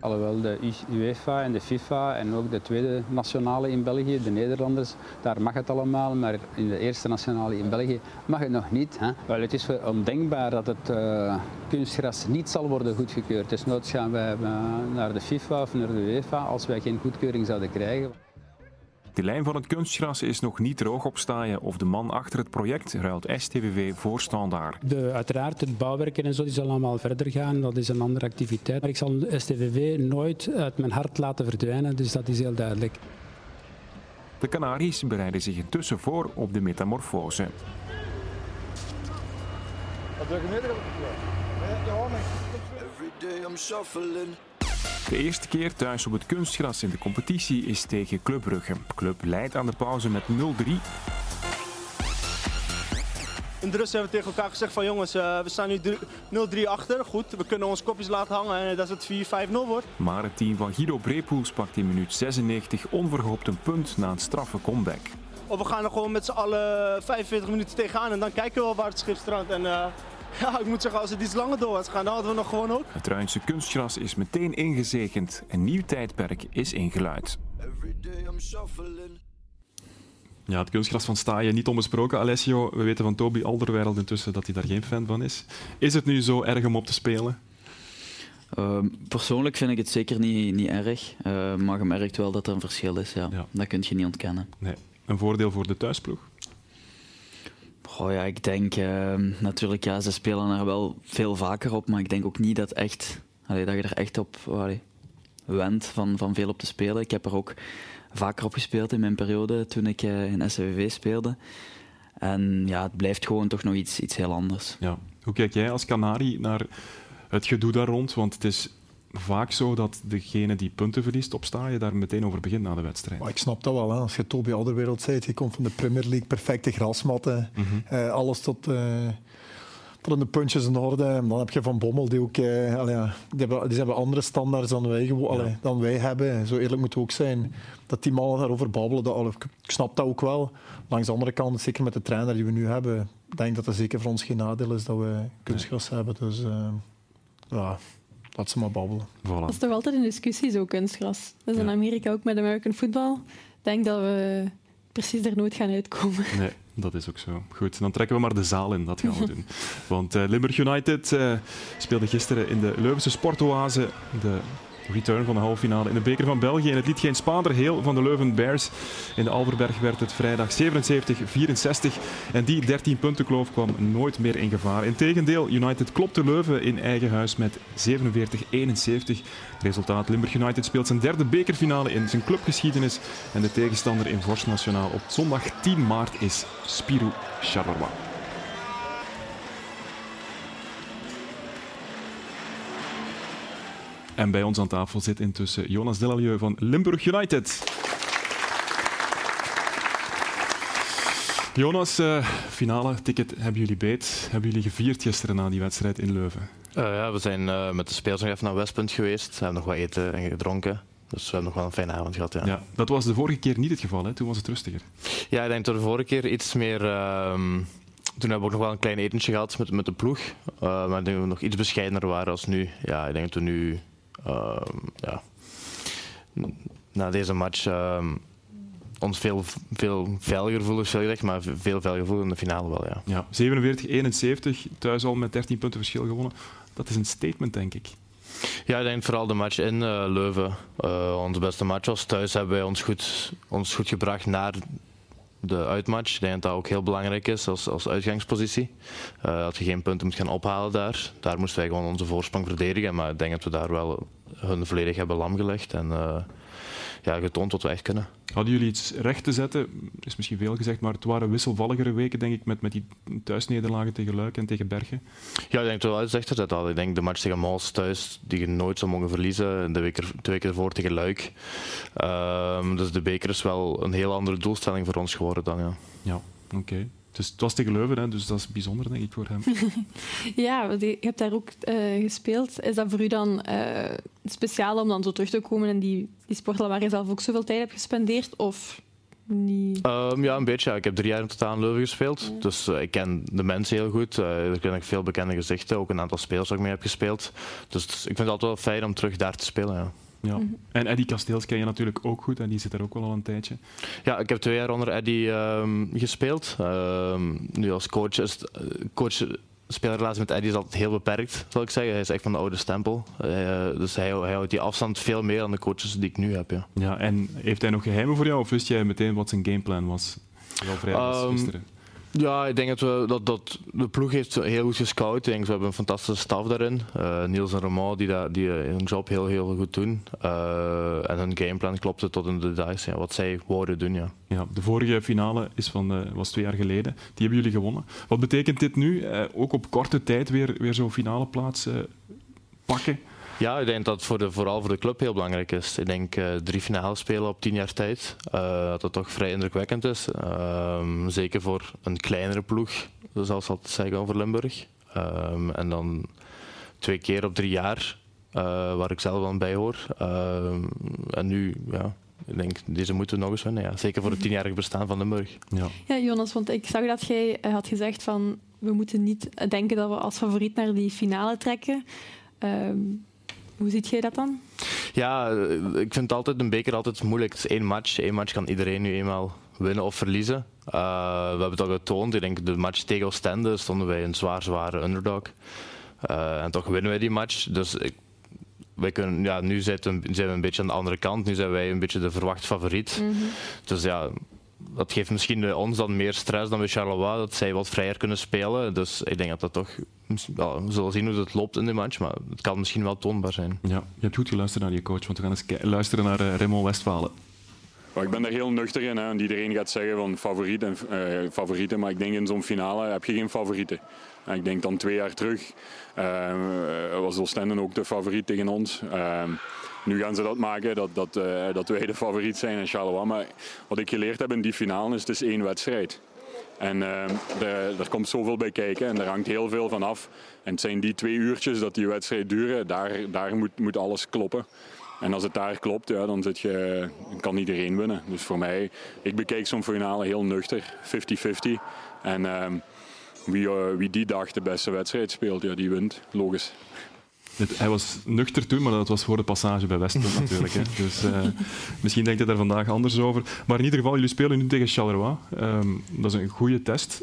Alhoewel de UEFA en de FIFA en ook de tweede nationale in België, de Nederlanders, daar mag het allemaal, maar in de eerste nationale in België mag het nog niet. Hè? Wel, het is ondenkbaar dat het uh, kunstgras niet zal worden goedgekeurd. Dus nooit gaan wij uh, naar de FIFA of naar de UEFA als wij geen goedkeuring zouden krijgen. De lijn van het kunstgras is nog niet droog op staaien of de man achter het project ruilt STVV voor standaard. De, uiteraard, het bouwwerken en zo die zal allemaal verder gaan. Dat is een andere activiteit. Maar ik zal STVV nooit uit mijn hart laten verdwijnen, dus dat is heel duidelijk. De Canaries bereiden zich intussen voor op de metamorfose. Every day I'm shuffling. De eerste keer thuis op het kunstgras in de competitie is tegen Club Brugge. Club leidt aan de pauze met 0-3. In de rust hebben we tegen elkaar gezegd van jongens, uh, we staan nu 0-3 achter. Goed, we kunnen ons kopjes laten hangen en dat het 4-5-0 wordt. Maar het team van Guido Brepoels pakt in minuut 96 onverhoopt een punt na een straffe comeback. Of we gaan er gewoon met z'n allen 45 minuten tegenaan en dan kijken we wel waar het schip strandt. En, uh, ja, ik moet zeggen, als het iets langer door was gaan, dan hadden we nog gewoon ook. Het Ruinse kunstgras is meteen ingezegend. Een nieuw tijdperk is ingeluid. Ja, het kunstgras van Staaien niet onbesproken, Alessio. We weten van Toby Alderweireld intussen dat hij daar geen fan van is. Is het nu zo erg om op te spelen? Uh, persoonlijk vind ik het zeker niet, niet erg, uh, maar je merkt wel dat er een verschil is. Ja. ja. Dat kun je niet ontkennen. Nee. Een voordeel voor de thuisploeg? Oh ja, ik denk uh, natuurlijk, ja, ze spelen er wel veel vaker op, maar ik denk ook niet dat, echt, dat je er echt op allee, van, van veel op te spelen. Ik heb er ook vaker op gespeeld in mijn periode toen ik uh, in SWV speelde. En ja, het blijft gewoon toch nog iets, iets heel anders. Ja. Hoe kijk jij als Canari naar het gedoe daar rond? Want het is vaak zo dat degene die punten verliest op je daar meteen over begint na de wedstrijd. Maar ik snap dat wel. Hè. Als je Toby Alderwereld zei, je komt van de Premier League, perfecte grasmatten, mm -hmm. alles tot, uh, tot in de puntjes in orde. En dan heb je Van Bommel, die ook... Uh, allee, die, hebben, die hebben andere standaards dan wij, allee, dan wij hebben. Zo eerlijk moet het ook zijn. Dat die mannen daarover babbelen, dat, allee, ik snap dat ook wel. Langs de andere kant, zeker met de trainer die we nu hebben, denk dat het zeker voor ons geen nadeel is dat we kunstgras nee. hebben. Dus ja... Laat ze maar babbelen. Voilà. Dat is toch altijd een discussie, zo kunstgras. Dat is ja. in Amerika ook met American football. Ik denk dat we precies er nooit gaan uitkomen. Nee, dat is ook zo. Goed, dan trekken we maar de zaal in. Dat gaan we doen. Want uh, Limburg United uh, speelde gisteren in de Leuvense Sportoase de return van de halve finale in de beker van België. En het liet geen spaander heel van de Leuven Bears. In de Alverberg werd het vrijdag 77-64. En die 13 punten kloof kwam nooit meer in gevaar. Integendeel, United klopte Leuven in eigen huis met 47-71. Resultaat, Limburg United speelt zijn derde bekerfinale in zijn clubgeschiedenis. En de tegenstander in Vorst Nationaal op zondag 10 maart is Spirou Charleroi. En bij ons aan tafel zit intussen Jonas Delalieu van Limburg United. Jonas, uh, finale ticket hebben jullie beet. Hebben jullie gevierd gisteren na die wedstrijd in Leuven? Uh, ja, we zijn uh, met de spelers nog even naar Westpunt geweest. We hebben nog wat eten en gedronken. Dus we hebben nog wel een fijne avond gehad. Ja. ja dat was de vorige keer niet het geval, hè? toen was het rustiger. Ja, ik denk dat de vorige keer iets meer. Ehm, toen hebben we ook nog wel een klein etentje gehad met, met de ploeg. maar ik denk dat we nog iets bescheidener waren als nu. Ja, ik denk dat we nu ja, na deze match uh, ons veel, veel veiliger voelen, veel maar veel veiliger voelen in de finale wel. Ja. ja 47-71, thuis al met 13 punten verschil gewonnen. Dat is een statement, denk ik. Ja, ik denk vooral de match in uh, Leuven. Uh, onze beste match was. Thuis hebben wij ons goed, ons goed gebracht naar de uitmatch. Ik denk dat dat ook heel belangrijk is als, als uitgangspositie. Uh, dat je geen punten moet gaan ophalen daar. Daar moesten wij gewoon onze voorsprong verdedigen. Maar ik denk dat we daar wel hun volledig hebben lamgelegd. En uh, ja, getoond wat we echt kunnen. Hadden jullie iets recht te zetten? is misschien veel gezegd, maar het waren wisselvalligere weken, denk ik, met, met die thuisnederlagen tegen Luik en tegen Bergen. Ja, ik denk dat we wel iets recht te zetten hadden. Ik denk de match tegen Maals thuis, die je nooit zou mogen verliezen. De week er, twee weken ervoor tegen Luik. Um, dus de beker is wel een heel andere doelstelling voor ons geworden dan, ja. Ja, oké. Dus het was tegen Leuven, hè, dus dat is bijzonder, denk ik, voor hem. ja, je hebt daar ook uh, gespeeld. Is dat voor u dan uh, speciaal om dan zo terug te komen in die, die waar je zelf ook zoveel tijd hebt gespendeerd? Of niet? Ehm, ja, een beetje. Ja. Ik heb drie jaar in totaal in Leuven gespeeld. Dus uh, ik ken de mensen heel goed. Uh, er ken ik veel bekende gezichten. Ook een aantal spelers waar ik mee heb gespeeld. Dus ik vind het altijd wel fijn om terug daar te spelen. Ja. Ja. Mm -hmm. En Eddie Kasteels ken je natuurlijk ook goed en die zit er ook wel al een tijdje. Ja, ik heb twee jaar onder Eddie um, gespeeld. Um, nu als coach is het, coach speelrelatie met Eddie is altijd heel beperkt, zal ik zeggen. Hij is echt van de oude stempel. Uh, dus hij, hij, houdt die afstand veel meer dan de coaches die ik nu heb. Ja. ja, en heeft hij nog geheimen voor jou of wist jij meteen wat zijn gameplan was? Wel vrij um, gisteren. Ja, ik denk dat, we, dat, dat de ploeg heeft heel goed gescout. Ik denk, we hebben een fantastische staf daarin. Uh, Niels en Romain die, dat, die hun job heel, heel goed doen. Uh, en hun gameplan klopte tot in de details. Ja, wat zij wouden doen. Ja. Ja, de vorige finale is van, uh, was twee jaar geleden. Die hebben jullie gewonnen. Wat betekent dit nu? ook op korte tijd weer, weer zo'n finale plaats pakken? Ja, ik denk dat het voor de, vooral voor de club heel belangrijk is. Ik denk uh, drie finales spelen op tien jaar tijd, uh, dat dat toch vrij indrukwekkend is. Uh, zeker voor een kleinere ploeg, zoals altijd zeggen over Limburg. Um, en dan twee keer op drie jaar, waar ik zelf aan bij hoor. en nu, ja, ik denk, deze moeten we nog eens winnen. Ja. Zeker voor het tienjarig bestaan van Limburg. Ja. ja, Jonas, want ik zag dat jij had gezegd van we moeten niet denken dat we als favoriet naar die finale trekken. Um, hoe ziet jij dat dan? Ja, ik vind altijd een beker altijd moeilijk. Het is één match. Eén match kan iedereen nu eenmaal winnen of verliezen. Uh, we hebben dat getoond. Ik denk de match tegen Oostende stonden wij een zwaar, zware underdog. Uh, en toch winnen wij die match. Dus ik, wij kunnen, ja, nu zijn we een beetje aan de andere kant. Nu zijn wij een beetje de verwacht favoriet. Mm -hmm. Dus ja, dat geeft misschien ons dan meer stress dan bij Charleroi, dat zij wat vrijer kunnen spelen. Dus ik denk dat dat toch... Ja, we zullen zien hoe het loopt in de match, maar het kan misschien wel toonbaar zijn. Ja, je hebt goed geluisterd naar je coach, want we gaan eens luisteren naar uh, Raymond Westfalen. Ik ben daar heel nuchter in. Hè. En iedereen gaat zeggen van favoriet en, uh, favorieten, maar ik denk in zo'n finale heb je geen favorieten. En ik denk dan twee jaar terug uh, was Oostende ook de favoriet tegen ons. Nu gaan ze dat maken, dat, dat, uh, dat wij de favoriet zijn in Charleroi. Maar wat ik geleerd heb in die finale is, het is één wedstrijd. En uh, er komt zoveel bij kijken en daar hangt heel veel van af. En het zijn die twee uurtjes dat die wedstrijd duren, daar, daar moet, moet alles kloppen. En als het daar klopt, ja, dan zit je, kan iedereen winnen. Dus voor mij, ik bekijk zo'n finale heel nuchter, 50-50. En uh, wie, uh, wie die dag de beste wedstrijd speelt, ja, die wint, logisch. Het, hij was nuchter toen, maar dat was voor de passage bij Westpunt natuurlijk. Hè. Dus uh, misschien denkt hij daar vandaag anders over. Maar in ieder geval, jullie spelen nu tegen Charleroi. Um, dat is een goede test.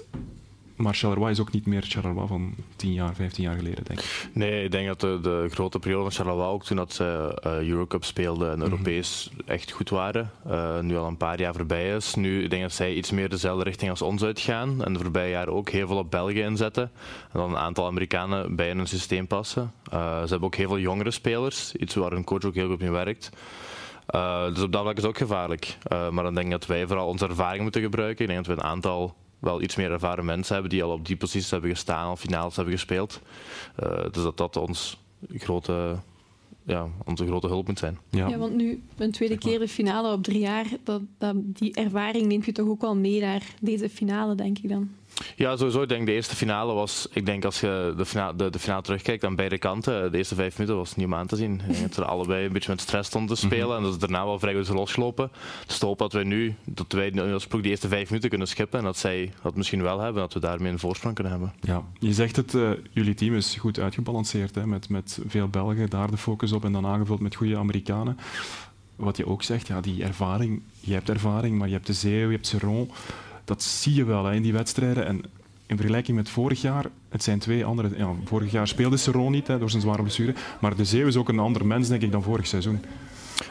Maar Charleroi is ook niet meer Charleroi van 10 jaar, 15 jaar geleden, denk ik. Nee, ik denk dat de, de grote periode van Charleroi ook toen dat ze uh, Eurocup speelden en Europees mm -hmm. echt goed waren. Uh, nu al een paar jaar voorbij is. Nu ik denk dat zij iets meer dezelfde richting als ons uitgaan. En de voorbije jaren ook heel veel op België inzetten. En dan een aantal Amerikanen bij in hun systeem passen. Uh, ze hebben ook heel veel jongere spelers. Iets waar hun coach ook heel goed mee werkt. Uh, dus op dat vlak is het ook gevaarlijk. Uh, maar dan denk ik dat wij vooral onze ervaring moeten gebruiken. Ik denk dat we een aantal wel iets meer ervaren mensen hebben die al op die posities hebben gestaan, al finales hebben gespeeld. Uh, dus dat dat ons grote, ja, onze grote hulp moet zijn. Ja, ja want nu een tweede keer de finale op drie jaar, dat, dat, die ervaring neemt je toch ook wel mee naar deze finale, denk ik dan? Ja, sowieso. Ik denk de eerste finale was, ik denk als je de finale, de, de finale terugkijkt aan beide kanten, de eerste vijf minuten was niet om aan te zien. Ik denk dat ze allebei een beetje met stress stonden te spelen mm -hmm. en dat is daarna wel vrij goed losgelopen. Dus hopen dat wij nu, dat wij als ploeg die eerste vijf minuten kunnen schippen en dat zij dat misschien wel hebben, dat we daarmee een voorsprong kunnen hebben. Ja, je zegt het, uh, jullie team is goed uitgebalanceerd, hè, met, met veel Belgen, daar de focus op en dan aangevuld met goede Amerikanen. Wat je ook zegt, ja, die ervaring, je hebt ervaring, maar je hebt de Zeeuw, je hebt Seron dat zie je wel hè, in die wedstrijden. En in vergelijking met vorig jaar, het zijn twee andere... Ja, vorig jaar speelde Seron niet hè, door zijn zware blessure, maar de Zeeuw is ook een ander mens, denk ik, dan vorig seizoen.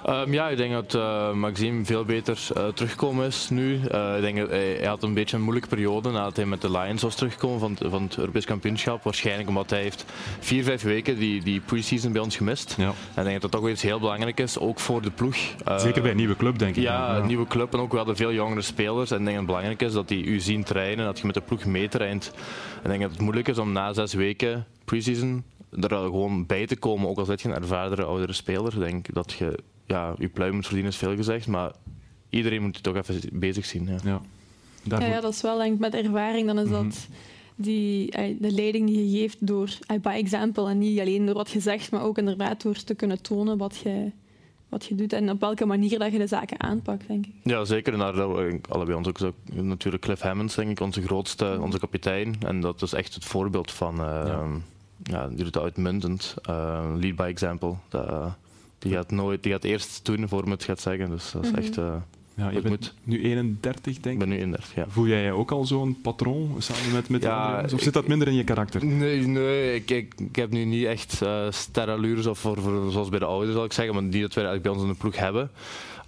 Um, ja, ik denk dat uh, Maxime veel beter uh, teruggekomen is nu. Uh, ik denk dat hij, hij, had een beetje een moeilijke periode nadat hij met de Lions was teruggekomen van, van het Europees kampioenschap. Waarschijnlijk omdat hij heeft vier, vijf weken die, die pre-season bij ons gemist. Ja. En ik denk dat dat toch wel iets heel belangrijk is, ook voor de ploeg. Zeker bij een nieuwe club, denk ik. Ja, een nieuwe club en ook we hadden veel jongere spelers. En ik denk dat het belangrijk is dat die u zien trainen, dat je met de ploeg meetraint. Ik denk dat het moeilijk is om na zes weken pre-season er gewoon bij te komen, ook al zit je een ervardere, oudere speler. Ik denk dat je ja, je pluim moet verdienen is veel gezegd, maar iedereen moet je toch even bezig zien. Ja, ja. ja, ja dat is wel denk ik met ervaring, dan is dat mm -hmm. die, de leiding die je geeft door by example en niet alleen door wat je zegt, maar ook inderdaad door te kunnen tonen wat je, wat je doet en op welke manier dat je de zaken aanpakt, denk ik. Ja, zeker. En daar uh, allebei ons ook zo, natuurlijk Cliff Hammonds, denk ik, onze grootste, onze kapitein. En dat is echt het voorbeeld van, uh, ja. ja. die doet het uitmuntend. Uh, lead by example. Dat, die gaat nooit, die gaat eerst doen voor me het gaat zeggen. Dus dat is mm -hmm. echt. Ja, je bent moet. nu 31, denk ik. Ik ben nu 31, ja. Voel jij je ook al zo'n patroon samen met, met ja, de Of zit dat minder in je karakter? Nee, nee ik, ik, ik heb nu niet echt uh, sterallures of voor, voor, zoals bij de ouders, zal ik zeggen, maar die dat wij eigenlijk bij ons in de ploeg hebben.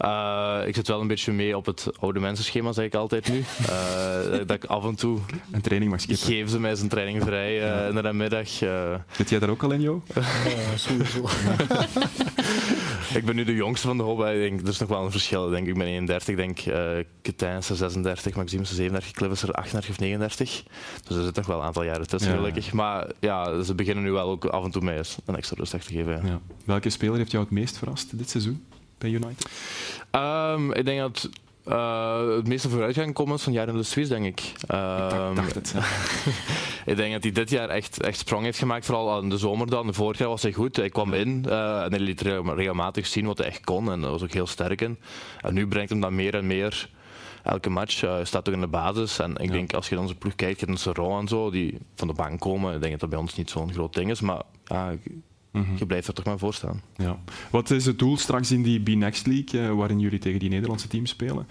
Uh, ik zit wel een beetje mee op het oude mensenschema, zeg ik altijd nu. Uh, dat ik af en toe... Een training mag skippen. Geef ze mij zijn training vrij uh, ja. in de middag. Zit jij daar ook al in, Jo? Ja, sowieso. ik ben nu de jongste van de hoop. Ik denk, er is nog wel een verschil. Ik, denk, ik ben 31, ik denk Ketijn is 36, Maxime is 37, Cliff is er 38 of 39. Dus er zit nog wel een aantal jaren tussen, ja, gelukkig. Maar ja, ze beginnen nu wel ook af en toe mij een extra rust te geven. Ja. Welke speler heeft jou het meest verrast dit seizoen? Bij United? Um, ik denk dat uh, het meeste vooruitgang komt van Jaren de Suisse, denk ik. Ik dacht het. Ja. ik denk dat hij dit jaar echt, echt sprong heeft gemaakt, vooral aan de zomer dan. Vorig jaar was hij goed. Hij kwam in uh, en hij liet regelmatig zien wat hij echt kon en dat was ook heel sterk in. En nu brengt hem dat meer en meer elke match uh, staat ook in de basis. En ik ja. denk, als je dan zijn ploeg kijkt, je hebt een en zo, die van de bank komen. Ik denk dat dat bij ons niet zo'n groot ding is. Maar ja, Mm -hmm. Je blijft er toch maar voor staan. Ja. Wat is het doel straks in die B-Next League, uh, waarin jullie tegen die Nederlandse teams spelen?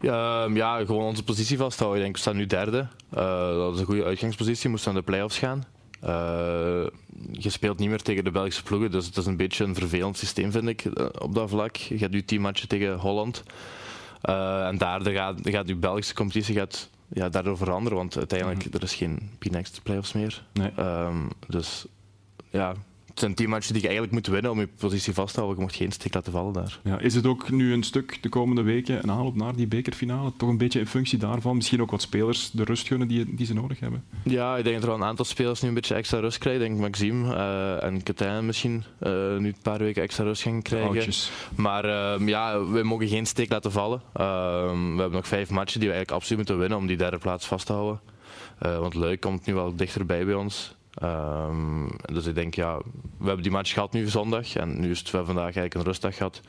Ja, um, ja gewoon onze positie vasthouden. Ik denk, we staan nu derde. Uh, dat is een goede uitgangspositie. We moesten naar de play-offs gaan. Uh, je speelt niet meer tegen de Belgische ploegen, dus het is een beetje een vervelend systeem, vind ik, op dat vlak. Je gaat nu tien matchen tegen Holland. en daardoor gaat, gaat je Belgische competitie gaat, ja, daardoor veranderen, want uiteindelijk mm -hmm. er is geen B-Next play-offs meer. Nee. Um, dus ja, het zijn tien matchen die je eigenlijk moet winnen om je positie vast te houden. Je mocht geen steek laten vallen daar. Ja, is het ook nu een stuk de komende weken een aanloop naar die bekerfinale? Toch een beetje in functie daarvan? Misschien ook wat spelers de rust gunnen die, die ze nodig hebben? Ja, ik denk dat er wel een aantal spelers nu een beetje extra rust krijgen. Ik denk Maxime uh, en Katijn misschien uh, nu een paar weken extra rust gaan krijgen. Oudjes. Maar uh, ja, we mogen geen steek laten vallen. we hebben nog vijf matchen die we eigenlijk absoluut moeten winnen om die derde plaats vast te houden. want Leuk komt nu wel dichterbij bij ons. Um, dus ik denk, ja, we hebben die match gehad nu zondag en nu is het we vandaag eigenlijk een rustdag gehad.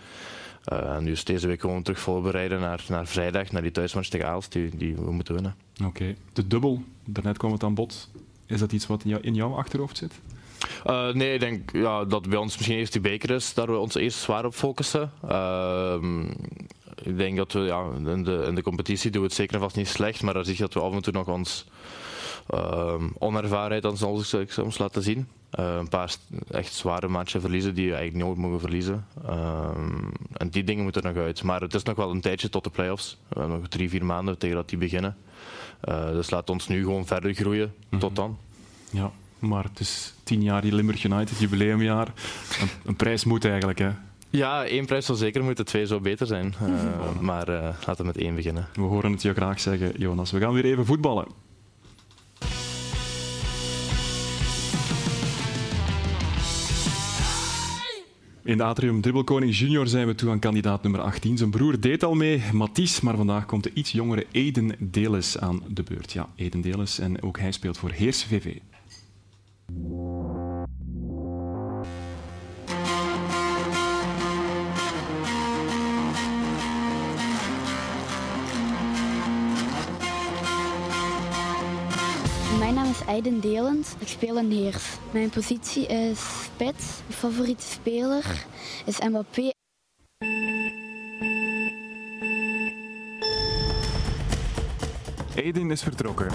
Uh, nu is deze week gewoon terug voorbereiden naar, naar vrijdag, naar die thuismatch tegen Aalst, die, die we moeten winnen. Oké, okay. de dubbel, daarnet kwam het aan bod. Is dat iets wat in, jou, in jouw achterhoofd zit? Uh, nee, ik denk ja, dat bij ons misschien eerst die beker is, daar we ons eerst zwaar op focussen. Uh, ik denk dat we ja, in, de, in de competitie doen we het zeker en vast niet slecht, maar dan zie je dat we af en toe nog ons onervarenheid dan zal ik soms laten zien. Uh, een paar echt zware matchen verliezen die je eigenlijk nooit mogen verliezen. Uh, en die dingen moeten er nog uit. Maar het is nog wel een tijdje tot de play-offs. We hebben nog drie, vier maanden tegen dat die beginnen. Uh, dus laat ons nu gewoon verder groeien mm -hmm. tot dan. Ja, maar het is tien jaar Limburg United, jubileumjaar. Een, een prijs moet eigenlijk, hè? Ja, één prijs zal zeker moeten, twee zou beter zijn. Uh, maar laten we met één beginnen. We horen het je graag zeggen, Jonas. We gaan weer even voetballen. In de Atrium Dribbelkoning Junior zijn we toe aan kandidaat nummer 18. Zijn broer deed al mee, Mathies, maar vandaag komt de iets jongere Eden Deles aan de beurt. Ja, Eden Deles en ook hij speelt voor Heers VV. Mijn naam is Aiden Delend. Ik speel in Heers. Mijn positie is spits. Mijn favoriete speler is Mbappé. Aiden is vertrokken.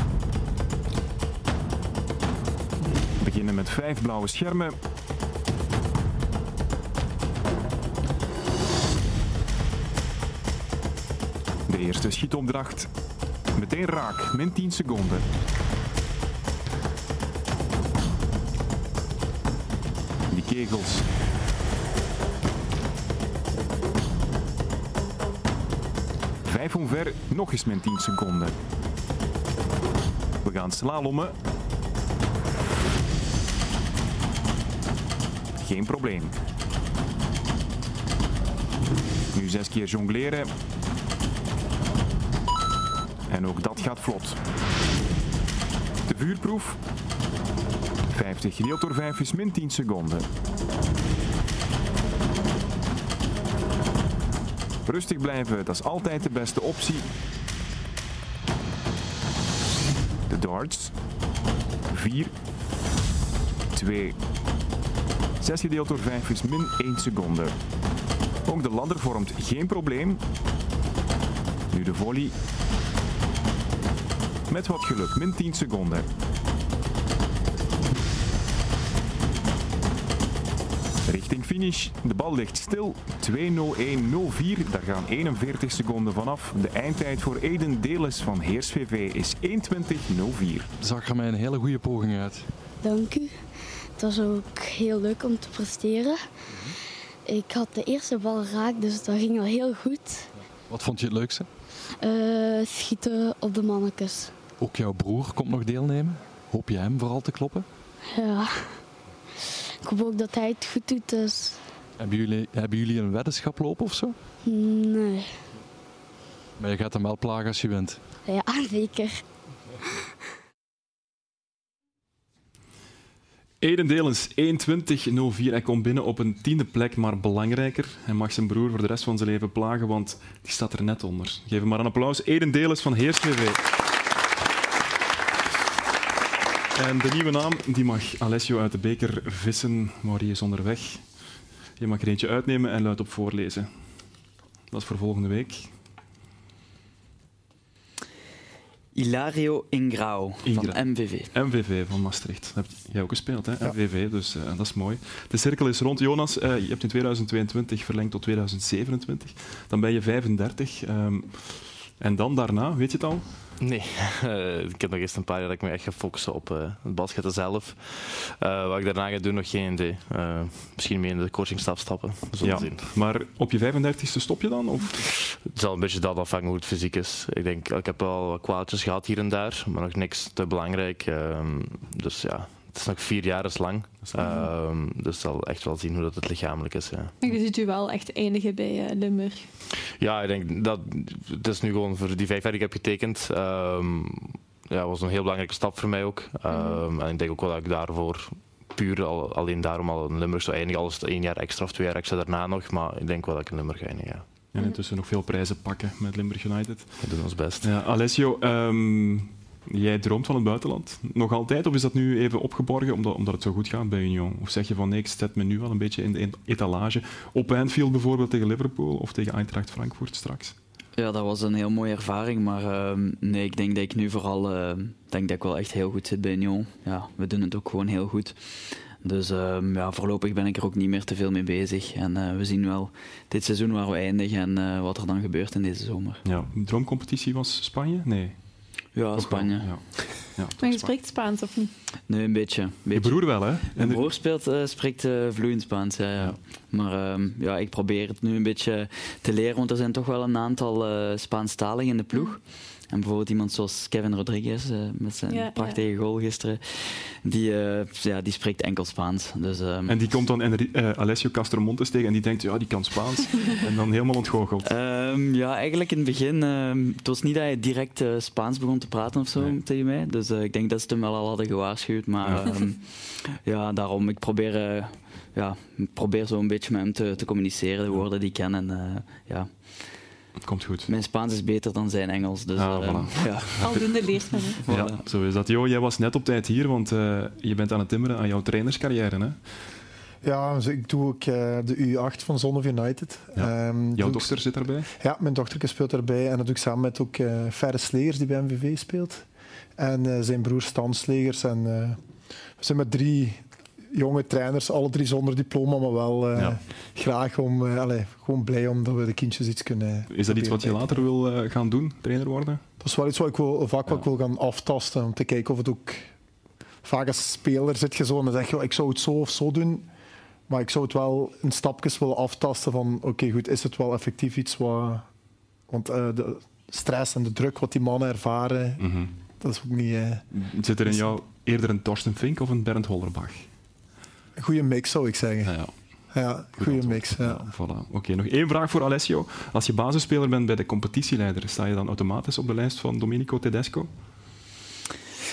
We beginnen met vijf blauwe schermen. De eerste schietopdracht. Meteen raak, min 10 seconden. Die kegels. Vijf omver, nog eens min 10 seconden. We gaan slalommen. Geen probleem. Nu zes keer jongleren. En ook dat gaat vlot. De vuurproef. 50 gedeeld door 5 is min 10 seconden. Rustig blijven, dat is altijd de beste optie. De darts. 4, 2, 6 gedeeld door 5 is min 1 seconde. Ook de ladder vormt geen probleem. Nu de volley. Met wat geluk, min 10 seconden. Finish. De bal ligt stil. 2.01.04. Daar gaan 41 seconden vanaf. De eindtijd voor Eden Deles van Heers VV is 1.20.04. Zag er mij een hele goede poging uit. Dank u. Het was ook heel leuk om te presteren. Ik had de eerste bal raak, dus dat ging al heel goed. Wat vond je het leukste? Eh, schieten op de mannetjes. Ook jouw broer komt nog deelnemen. Hoop je hem vooral te kloppen? Ja. Ik hoop ook dat hij het goed doet, dus Hebben jullie, hebben jullie een weddenschap lopen of zo? nee. Maar je gaat hem wel plagen als je wint. Ja, zeker. Eden Delens, 1.20.04. Hij komt binnen op een tiende plek, maar belangrijker. Hij mag zijn broer voor de rest van zijn leven plagen, want die staat er net onder. Geef hem maar een applaus. Eden Delens van Heers. En de nieuwe naam die mag Alessio uit de beker vissen, maar die is onderweg. Je mag er eentje uitnemen en luid op voorlezen. Dat is voor volgende week. Ilario Ingrao Ingra- van MVV. MVV van Maastricht. Dat heb jij ook gespeeld, hè? MVV, dus eh, dat is mooi. De cirkel is rond. Jonas, eh, je hebt in 2022 verlengd tot 2027. Dan ben je 35. ehm, en dan daarna, weet je het al? Nee, Eh, ik heb nog eerst een paar jaar dat ik me echt ga focussen op eh, het basketten zelf. Eh, wat ik daarna ga doen, nog geen idee. Misschien mee in de coachingstaf stappen. Ja. zien. Maar op je 35ste stop je dan? Of? Het zal een beetje dat afhangen hoe het fysiek is. Ik denk, ik heb wel wat kwaaltjes gehad hier en daar, maar nog niks te belangrijk. Ehm, dus ja, is nog vier jaar is lang. Ehm, dus ik zal echt wel zien hoe dat het lichamelijk is. Ja. Maar je ziet u wel echt eindigen bij eh, Limburg. Ja, ik denk dat het is nu gewoon voor die vijf jaar die ik heb getekend. ehm ja, was een heel belangrijke stap voor mij ook. Ehm, En ik denk ook wel dat ik daarvoor puur al, alleen daarom al een Limburg zou eindigen. Al is het één jaar extra of twee jaar extra daarna nog. Maar ik denk wel dat ik een Limburg eindig. Ja. En intussen nog veel prijzen pakken met Limburg United. We doen ons best. Ja, Alessio, ehm, jij droomt van het buitenland. Nog altijd? Of is dat nu even opgeborgen omdat, omdat het zo goed gaat bij Union? Of zeg je van nee, ik zet me nu wel een beetje in de etalage. Op Anfield bijvoorbeeld tegen Liverpool of tegen Eintracht Frankfurt straks? Ja, dat was een heel mooie ervaring, maar ehm, nee, ik denk dat ik nu vooral ehm, denk dat ik wel echt heel goed zit bij Union. Ja, we doen het ook gewoon heel goed. Dus ehm, ja, voorlopig ben ik er ook niet meer te veel mee bezig. En eh, we zien wel dit seizoen waar we eindigen en eh, wat er dan gebeurt in deze zomer. Ja, droomcompetitie was Spanje? Nee. Ja, Spanje. Ja. Ja, Maar je spreekt Spaans of niet? Nee, een beetje. een Je beetje. broer wel, hè? Mijn broer speelt, eh, spreekt eh, vloeiend Spaans, ja, ja. Maar ehm, ja, ik probeer het nu een beetje te leren, want er zijn toch wel een aantal eh Spaanstaligen in de ploeg. En bijvoorbeeld iemand zoals Kevin Rodriguez, eh, met zijn Ja, ja. prachtige goal gisteren, die, eh, ja, die spreekt enkel Spaans. Dus, ehm, En die komt dan Enri- eh, Alessio Castromontes tegen en die denkt, ja, die kan Spaans. en dan helemaal ontgoocheld. Ehm, ja, eigenlijk in het begin. ehm, het was niet dat hij direct eh, Spaans begon te praten of zo tegen mij. Dus eh, ik denk dat ze hem wel al hadden gewaarschuwd. Maar Ja. ja, ja daarom. Ik probeer, eh, ja, ik probeer zo een beetje met hem te, te communiceren, de woorden die ik ken. En, eh, ja. Komt goed. Mijn Spaans is beter dan zijn Engels. Dus, Ah, voilà. ja. Aldoende leert men. Ja, zo is dat. Jo, jij was net op tijd hier, want eh, je bent aan het timmeren aan jouw trainerscarrière. Hè? Ja, dus ik doe ook eh, de U8 van Zon of United. Ja. Ehm, Jouw ik- dochter zit daarbij? Ja, mijn dochter speelt erbij. En dat doe ik samen met ook eh Ferre Slegers, die bij MVV speelt. En eh, zijn broer Stan Slegers. En, eh, we zijn met drie jonge trainers, alle drie zonder diploma, maar wel eh, Ja. graag om, eh, allee, gewoon blij omdat we de kindjes iets kunnen Is dat iets wat je later wil eh, gaan doen, trainer worden? Dat is wel iets wat ik wil, een vak wat ik wil gaan aftasten, om te kijken of het ook... Vaak als speler zit je zo en dan zeg je, "Oh, ik zou het zo of zo doen. Maar ik zou het wel in stapjes willen aftasten van, oké goed, is het wel effectief iets wat... Want eh, de stress en de druk wat die mannen ervaren, Mhm. dat is ook niet... Zit er in jou eerder een Torsten Fink of een Bernd Hollerbach? Goede mix, zou ik zeggen. Ja, Ja, goede mix. Ja. Voilà. Oké, nog één vraag voor Alessio. Als je basisspeler bent bij de competitieleider, sta je dan automatisch op de lijst van Domenico Tedesco?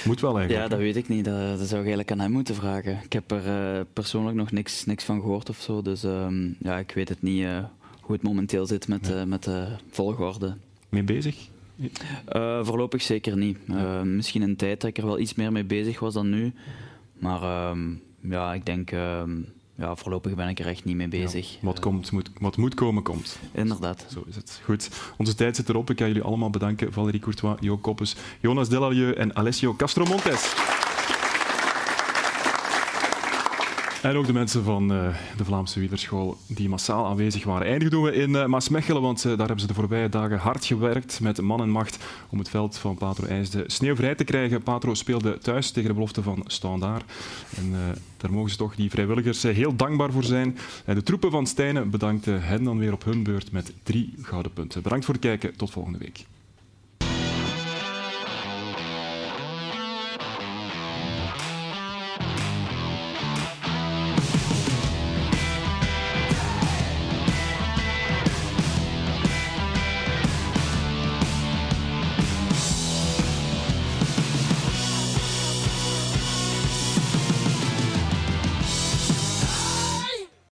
Moet wel eigenlijk. Ja, dat weet ik niet. Dat, dat zou ik eigenlijk aan hem moeten vragen. Ik heb er eh, persoonlijk nog niks, niks van gehoord of zo. Dus ehm, ja, ik weet het niet eh, hoe het momenteel zit met, ja. met de volgorde. Mee bezig? Uh, voorlopig zeker niet. Uh, misschien een tijd dat ik er wel iets meer mee bezig was dan nu. Maar uh, ja, ik denk, ehm, ja, voorlopig ben ik er echt niet mee bezig. Ja, wat, komt, moet, wat moet komen, komt. Inderdaad. Zo is het. Goed. Onze tijd zit erop. Ik kan jullie allemaal bedanken. Valérie Courtois, Jo Koppes, Jonas Delalieu en Alessio Castromontes. En ook de mensen van uh, de Vlaamse Wielerschool die massaal aanwezig waren. Eindigen doen we in uh, Maasmechelen, want uh, daar hebben ze de voorbije dagen hard gewerkt met man en macht om het veld van Patro IJsde sneeuwvrij te krijgen. Patro speelde thuis tegen de belofte van Standaard. En daar mogen ze toch die vrijwilligers heel dankbaar voor zijn. En de troepen van Stijnen bedankten hen dan weer op hun beurt met drie gouden punten. Bedankt voor het kijken. Tot volgende week.